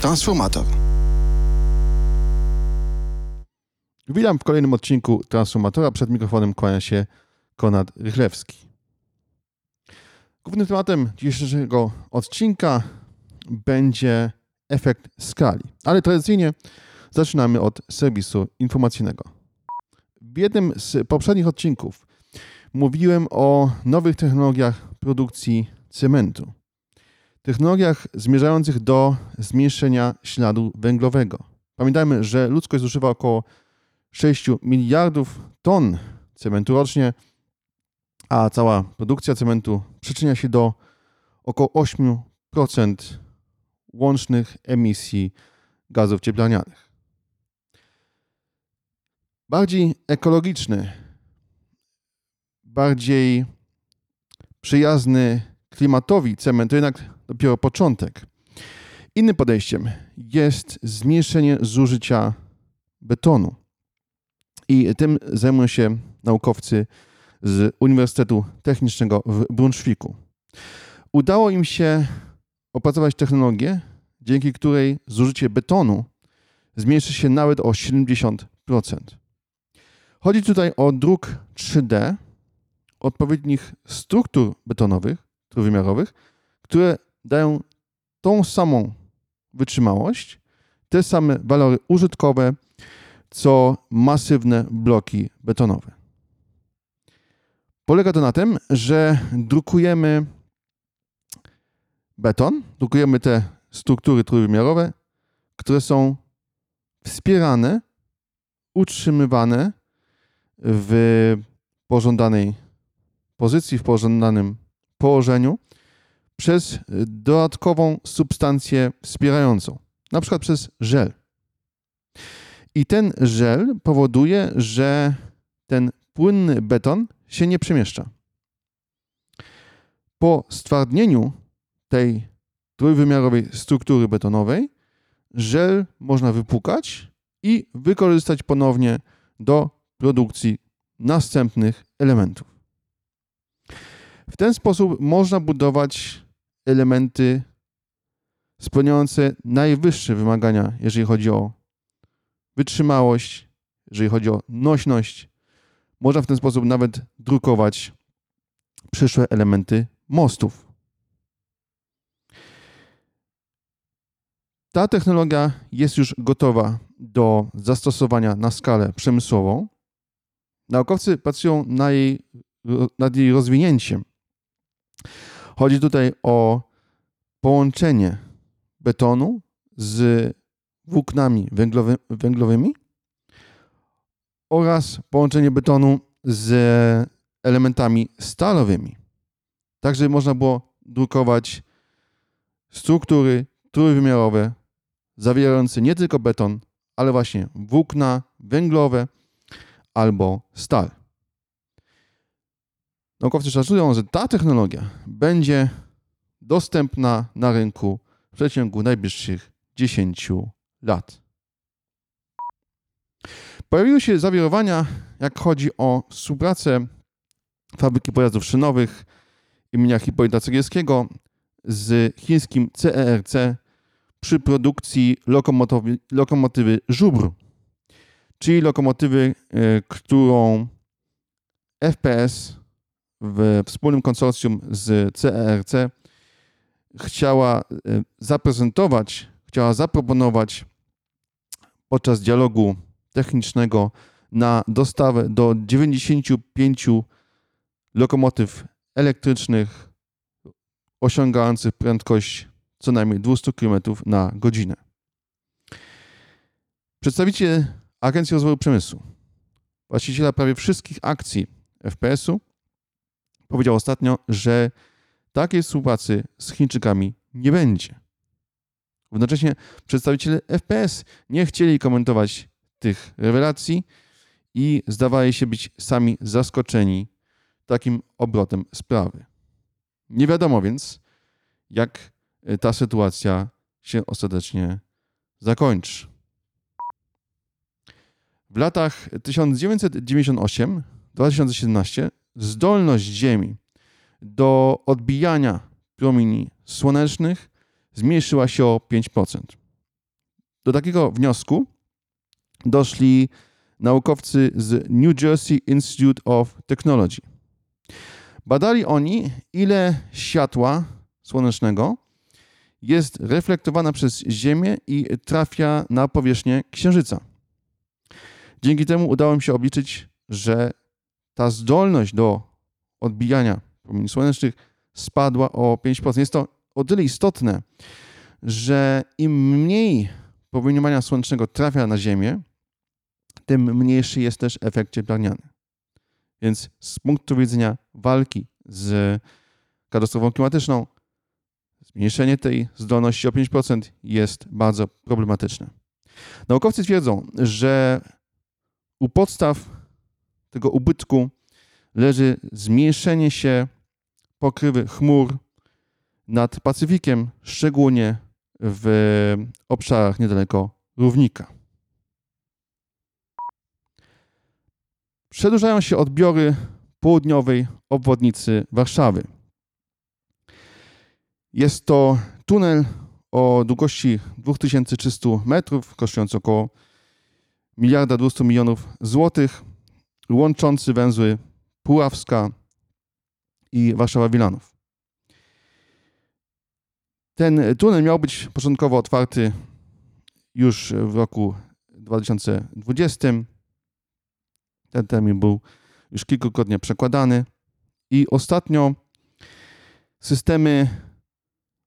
Transformator. Witam w kolejnym odcinku Transformatora. Przed mikrofonem kłania się Konrad Rychlewski. Głównym tematem dzisiejszego odcinka będzie efekt skali, ale tradycyjnie zaczynamy od serwisu informacyjnego. W jednym z poprzednich odcinków mówiłem o nowych technologiach produkcji cementu. Technologiach zmierzających do zmniejszenia śladu węglowego. Pamiętajmy, że ludzkość zużywa około 6 miliardów ton cementu rocznie, a cała produkcja cementu przyczynia się do około 8% łącznych emisji gazów cieplarnianych. Bardziej ekologiczny, bardziej przyjazny klimatowi cement to jednak dopiero początek. Innym podejściem jest zmniejszenie zużycia betonu. I tym zajmują się naukowcy z Uniwersytetu Technicznego w Brunszwiku. Udało im się opracować technologię, dzięki której zużycie betonu zmniejszy się nawet o 70%. Chodzi tutaj o druk 3D odpowiednich struktur betonowych, trójwymiarowych, które dają tą samą wytrzymałość, te same walory użytkowe, co masywne bloki betonowe. Polega to na tym, że drukujemy beton, drukujemy te struktury trójwymiarowe, które są wspierane, utrzymywane w pożądanej pozycji, w pożądanym położeniu przez dodatkową substancję wspierającą, na przykład przez żel. I ten żel powoduje, że ten płynny beton się nie przemieszcza. Po stwardnieniu tej trójwymiarowej struktury betonowej żel można wypłukać i wykorzystać ponownie do produkcji następnych elementów. W ten sposób można budować elementy spełniające najwyższe wymagania, jeżeli chodzi o wytrzymałość, jeżeli chodzi o nośność. Można w ten sposób nawet drukować przyszłe elementy mostów. Ta technologia jest już gotowa do zastosowania na skalę przemysłową. Naukowcy pracują na jej, nad jej rozwinięciem. Chodzi tutaj o połączenie betonu z włóknami węglowy, węglowymi oraz połączenie betonu z elementami stalowymi. Tak, żeby można było drukować struktury trójwymiarowe zawierające nie tylko beton, ale właśnie włókna węglowe albo stal. Naukowcy szacują, że ta technologia będzie dostępna na rynku w przeciągu najbliższych 10 lat. Pojawiły się zawirowania, jak chodzi o współpracę fabryki pojazdów szynowych imienia Hipolita Cegielskiego z chińskim CERC przy produkcji lokomotywy, lokomotywy Żubr, czyli lokomotywy, e, którą FPS w wspólnym konsorcjum z CERC chciała e, zaprezentować, chciała zaproponować podczas dialogu technicznego na dostawę do 95 lokomotyw elektrycznych osiągających prędkość co najmniej 200 km na godzinę. Przedstawiciel Agencji Rozwoju Przemysłu, właściciela prawie wszystkich akcji FPS-u, powiedział ostatnio, że takiej współpracy z Chińczykami nie będzie. Równocześnie przedstawiciele FPS nie chcieli komentować tych rewelacji i zdawali się być sami zaskoczeni takim obrotem sprawy. Nie wiadomo więc, jak ta sytuacja się ostatecznie zakończy. W latach 1998-2017 zdolność Ziemi do odbijania promieni słonecznych zmniejszyła się o 5%. Do takiego wniosku doszli naukowcy z New Jersey Institute of Technology. Badali oni, ile światła słonecznego jest reflektowana przez Ziemię i trafia na powierzchnię Księżyca. Dzięki temu udało mi się obliczyć, że ta zdolność do odbijania promieni słonecznych spadła o 5%. Jest to o tyle istotne, że im mniej promieniowania słonecznego trafia na Ziemię, tym mniejszy jest też efekt cieplarniany. Więc z punktu widzenia walki z katastrofą klimatyczną, zmniejszenie tej zdolności o 5% jest bardzo problematyczne. Naukowcy twierdzą, że u podstaw tego ubytku leży zmniejszenie się pokrywy chmur nad Pacyfikiem, szczególnie w obszarach niedaleko równika. Przedłużają się odbiory południowej obwodnicy Warszawy. Jest to tunel o długości 2300 metrów, kosztujący około miliarda 200 milionów złotych, łączący węzły Puławska i Warszawa-Wilanów. Ten tunel miał być początkowo otwarty już w roku 2020. Ten termin był już kilkukrotnie przekładany i ostatnio systemy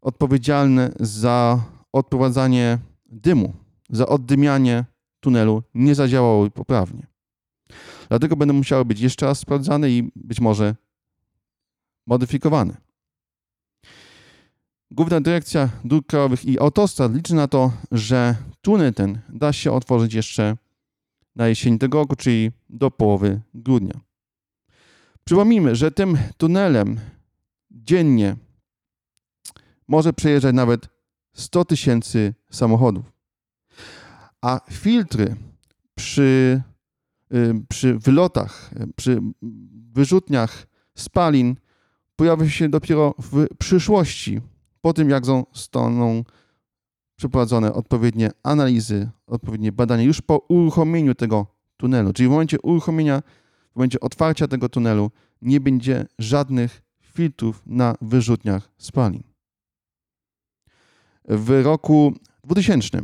odpowiedzialne za odprowadzanie dymu, za oddymianie tunelu nie zadziałały poprawnie. Dlatego będą musiały być jeszcze raz sprawdzane i być może modyfikowane. Główna Dyrekcja Dróg Krajowych i Autostrad liczy na to, że tunel ten da się otworzyć jeszcze na jesień tego roku, czyli do połowy grudnia. Przypomnijmy, że tym tunelem dziennie może przejeżdżać nawet 100 tysięcy samochodów. A filtry przy, przy wylotach, przy wyrzutniach spalin pojawią się dopiero w przyszłości, po tym jak zostaną przeprowadzone odpowiednie analizy, odpowiednie badania już po uruchomieniu tego tunelu. Czyli w momencie uruchomienia, w momencie otwarcia tego tunelu nie będzie żadnych filtrów na wyrzutniach spalin. W roku 2000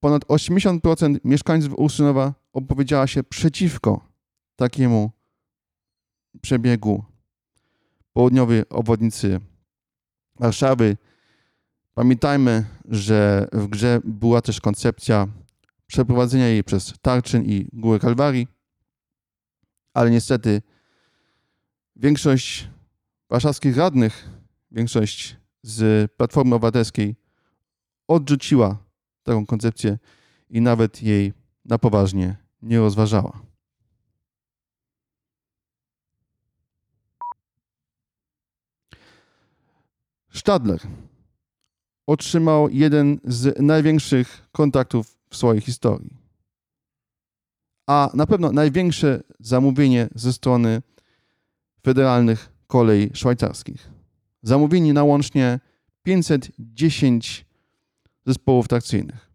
ponad 80% mieszkańców Ursynowa opowiedziała się przeciwko takiemu przebiegu południowej obwodnicy Warszawy. Pamiętajmy, że w grze była też koncepcja przeprowadzenia jej przez Tarczyn i Górę Kalwarii, ale niestety większość warszawskich radnych, większość z Platformy Obywatelskiej odrzuciła taką koncepcję i nawet jej na poważnie nie rozważała. Stadler otrzymał jeden z największych kontaktów w swojej historii. A na pewno największe zamówienie ze strony federalnych kolei szwajcarskich. Zamówienie na łącznie 510 zespołów trakcyjnych.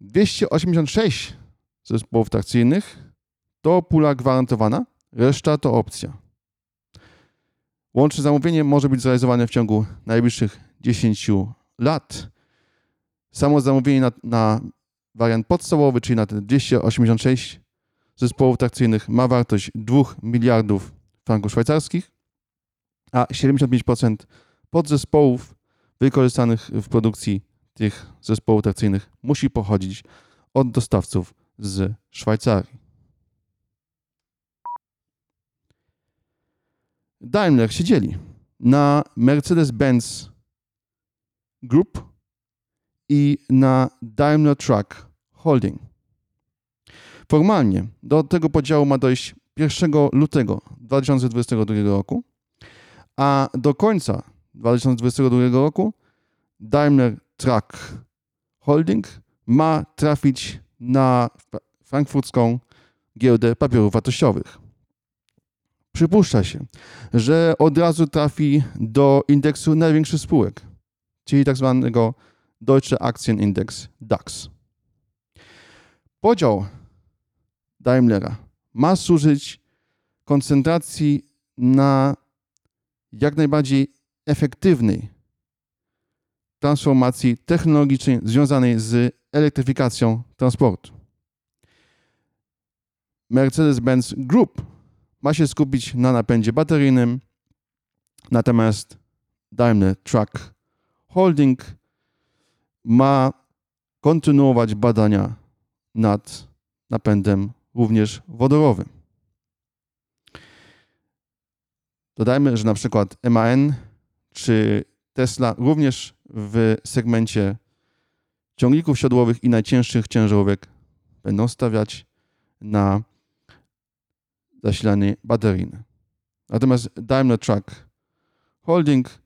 286 zespołów trakcyjnych to pula gwarantowana, reszta to opcja. Łączne zamówienie może być zrealizowane w ciągu najbliższych 10 lat. Samo zamówienie na, na wariant podstawowy, czyli na te 286 zespołów trakcyjnych ma wartość 2 miliardów franków szwajcarskich, a 75% podzespołów wykorzystanych w produkcji tych zespołów trakcyjnych musi pochodzić od dostawców z Szwajcarii. Daimler siedzieli na Mercedes-Benz Group i na Daimler Truck Holding. Formalnie do tego podziału ma dojść 1 lutego 2022 roku, a do końca 2022 roku Daimler Truck Holding ma trafić na frankfurcką giełdę papierów wartościowych. Przypuszcza się, że od razu trafi do indeksu największych spółek, czyli tak zwanego Deutsche Aktienindex DAX. Podział Daimlera ma służyć koncentracji na jak najbardziej efektywnej transformacji technologicznej związanej z elektryfikacją transportu. Mercedes-Benz Group ma się skupić na napędzie bateryjnym, natomiast Daimler Truck Holding ma kontynuować badania nad napędem również wodorowym. Dodajmy, że na przykład MAN czy Tesla również w segmencie ciągników siodłowych i najcięższych ciężarówek będą stawiać na zasilanie bateryjne. Natomiast Daimler Truck Holding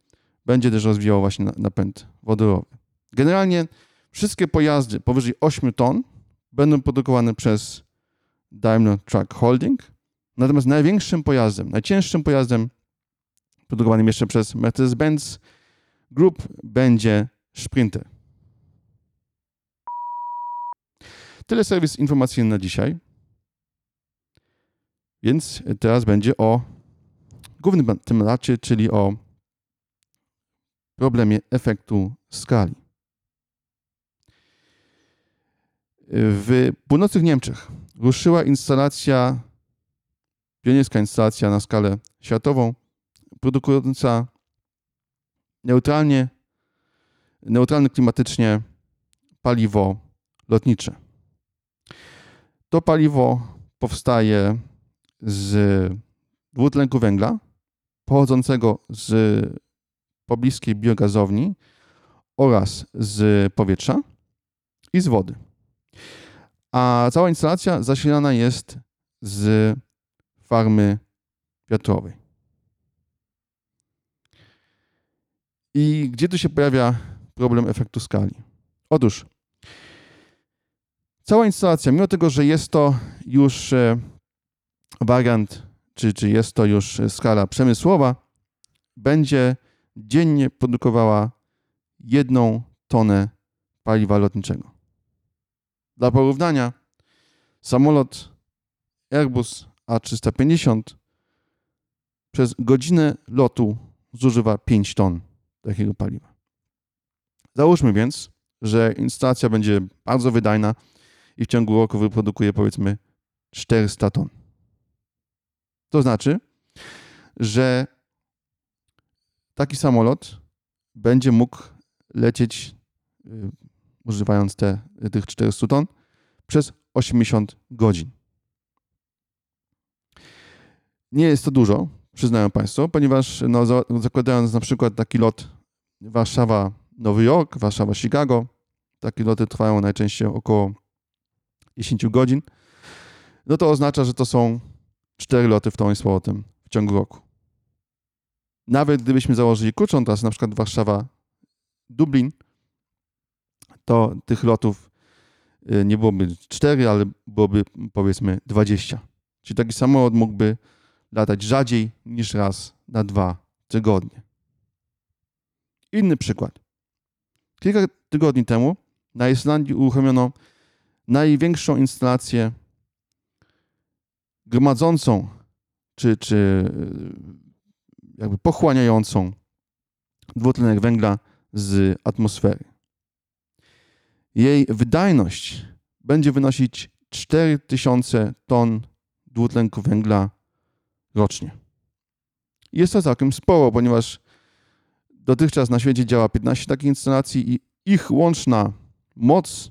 będzie też rozwijał właśnie napęd wodorowy. Generalnie wszystkie pojazdy powyżej 8 ton będą produkowane przez Daimler Truck Holding, natomiast największym pojazdem, najcięższym pojazdem produkowanym jeszcze przez Mercedes-Benz Group będzie Sprinter. Tyle serwis informacyjny na dzisiaj. Więc teraz będzie o głównym temacie, czyli o problemie efektu skali. W północnych Niemczech ruszyła instalacja, pionierska instalacja na skalę światową, produkująca neutralnie, neutralne klimatycznie paliwo lotnicze. To paliwo powstaje z dwutlenku węgla pochodzącego z pobliskiej biogazowni oraz z powietrza i z wody. A cała instalacja zasilana jest z farmy wiatrowej. I gdzie tu się pojawia problem efektu skali? Otóż cała instalacja, mimo tego, że jest to już e, wariant, czy, czy jest to już skala przemysłowa, będzie dziennie produkowała jedną tonę paliwa lotniczego. Dla porównania, samolot Airbus A350 przez godzinę lotu zużywa 5 ton takiego paliwa. Załóżmy więc, że instalacja będzie bardzo wydajna i w ciągu roku wyprodukuje powiedzmy 400 ton. To znaczy, że taki samolot będzie mógł lecieć, y, używając te, tych 400 ton, przez 80 godzin. Nie jest to dużo, przyznają Państwo, ponieważ no, zakładając na przykład taki lot Warszawa-Nowy Jork, Warszawa-Chicago, takie loty trwają najczęściej około 10 godzin, no to oznacza, że to są 4 loty w tą i z powrotem w ciągu roku. Nawet gdybyśmy założyli krótszą trasę, na przykład Warszawa-Dublin, to tych lotów y, nie byłoby 4, ale byłoby powiedzmy 20. Czyli taki samolot mógłby latać rzadziej niż raz na dwa tygodnie. Inny przykład. Kilka tygodni temu na Islandii uruchomiono największą instalację gromadzącą czy, czy y, jakby pochłaniającą dwutlenek węgla z atmosfery. Jej wydajność będzie wynosić 4000 ton dwutlenku węgla rocznie. Jest to całkiem sporo, ponieważ dotychczas na świecie działa 15 takich instalacji i ich łączna moc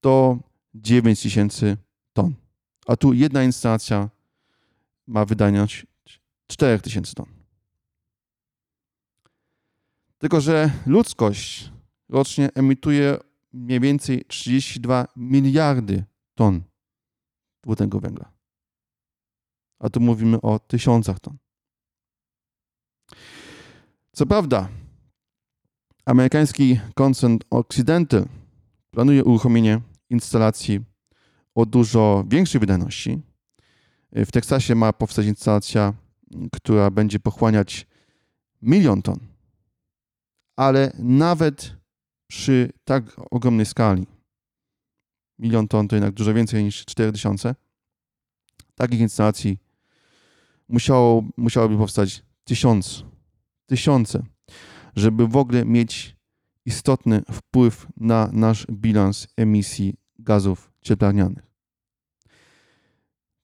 to 9000 ton. A tu jedna instalacja ma wydajność 4000 ton. Tylko, że ludzkość rocznie emituje mniej więcej 32 miliardy ton dwutlenku węgla a tu mówimy o tysiącach ton. Co prawda, amerykański koncern Occidental planuje uruchomienie instalacji o dużo większej wydajności. W Teksasie ma powstać instalacja, która będzie pochłaniać milion ton. ale nawet przy tak ogromnej skali, milion ton to jednak dużo więcej niż 4000, takich instalacji musiało, musiałoby powstać tysiąc, tysiące, żeby w ogóle mieć istotny wpływ na nasz bilans emisji gazów cieplarnianych.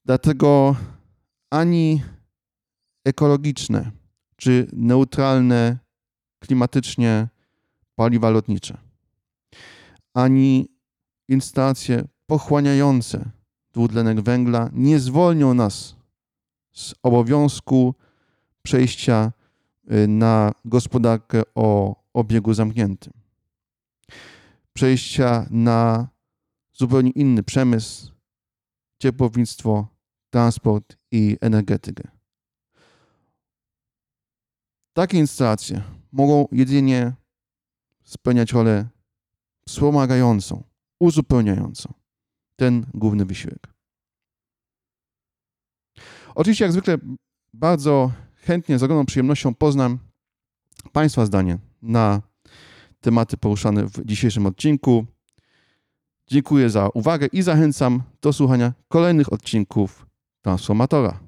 Dlatego ani ekologiczne czy neutralne klimatycznie paliwa lotnicze, ani instalacje pochłaniające dwutlenek węgla nie zwolnią nas z obowiązku przejścia y, na gospodarkę o obiegu zamkniętym. Przejścia na zupełnie inny przemysł, ciepłownictwo, transport i energetykę. Takie instalacje mogą jedynie spełniać rolę wspomagającą, uzupełniającą ten główny wysiłek. Oczywiście, jak zwykle, bardzo chętnie, z ogromną przyjemnością poznam Państwa zdanie na tematy poruszane w dzisiejszym odcinku. Dziękuję za uwagę i zachęcam do słuchania kolejnych odcinków Transformatora.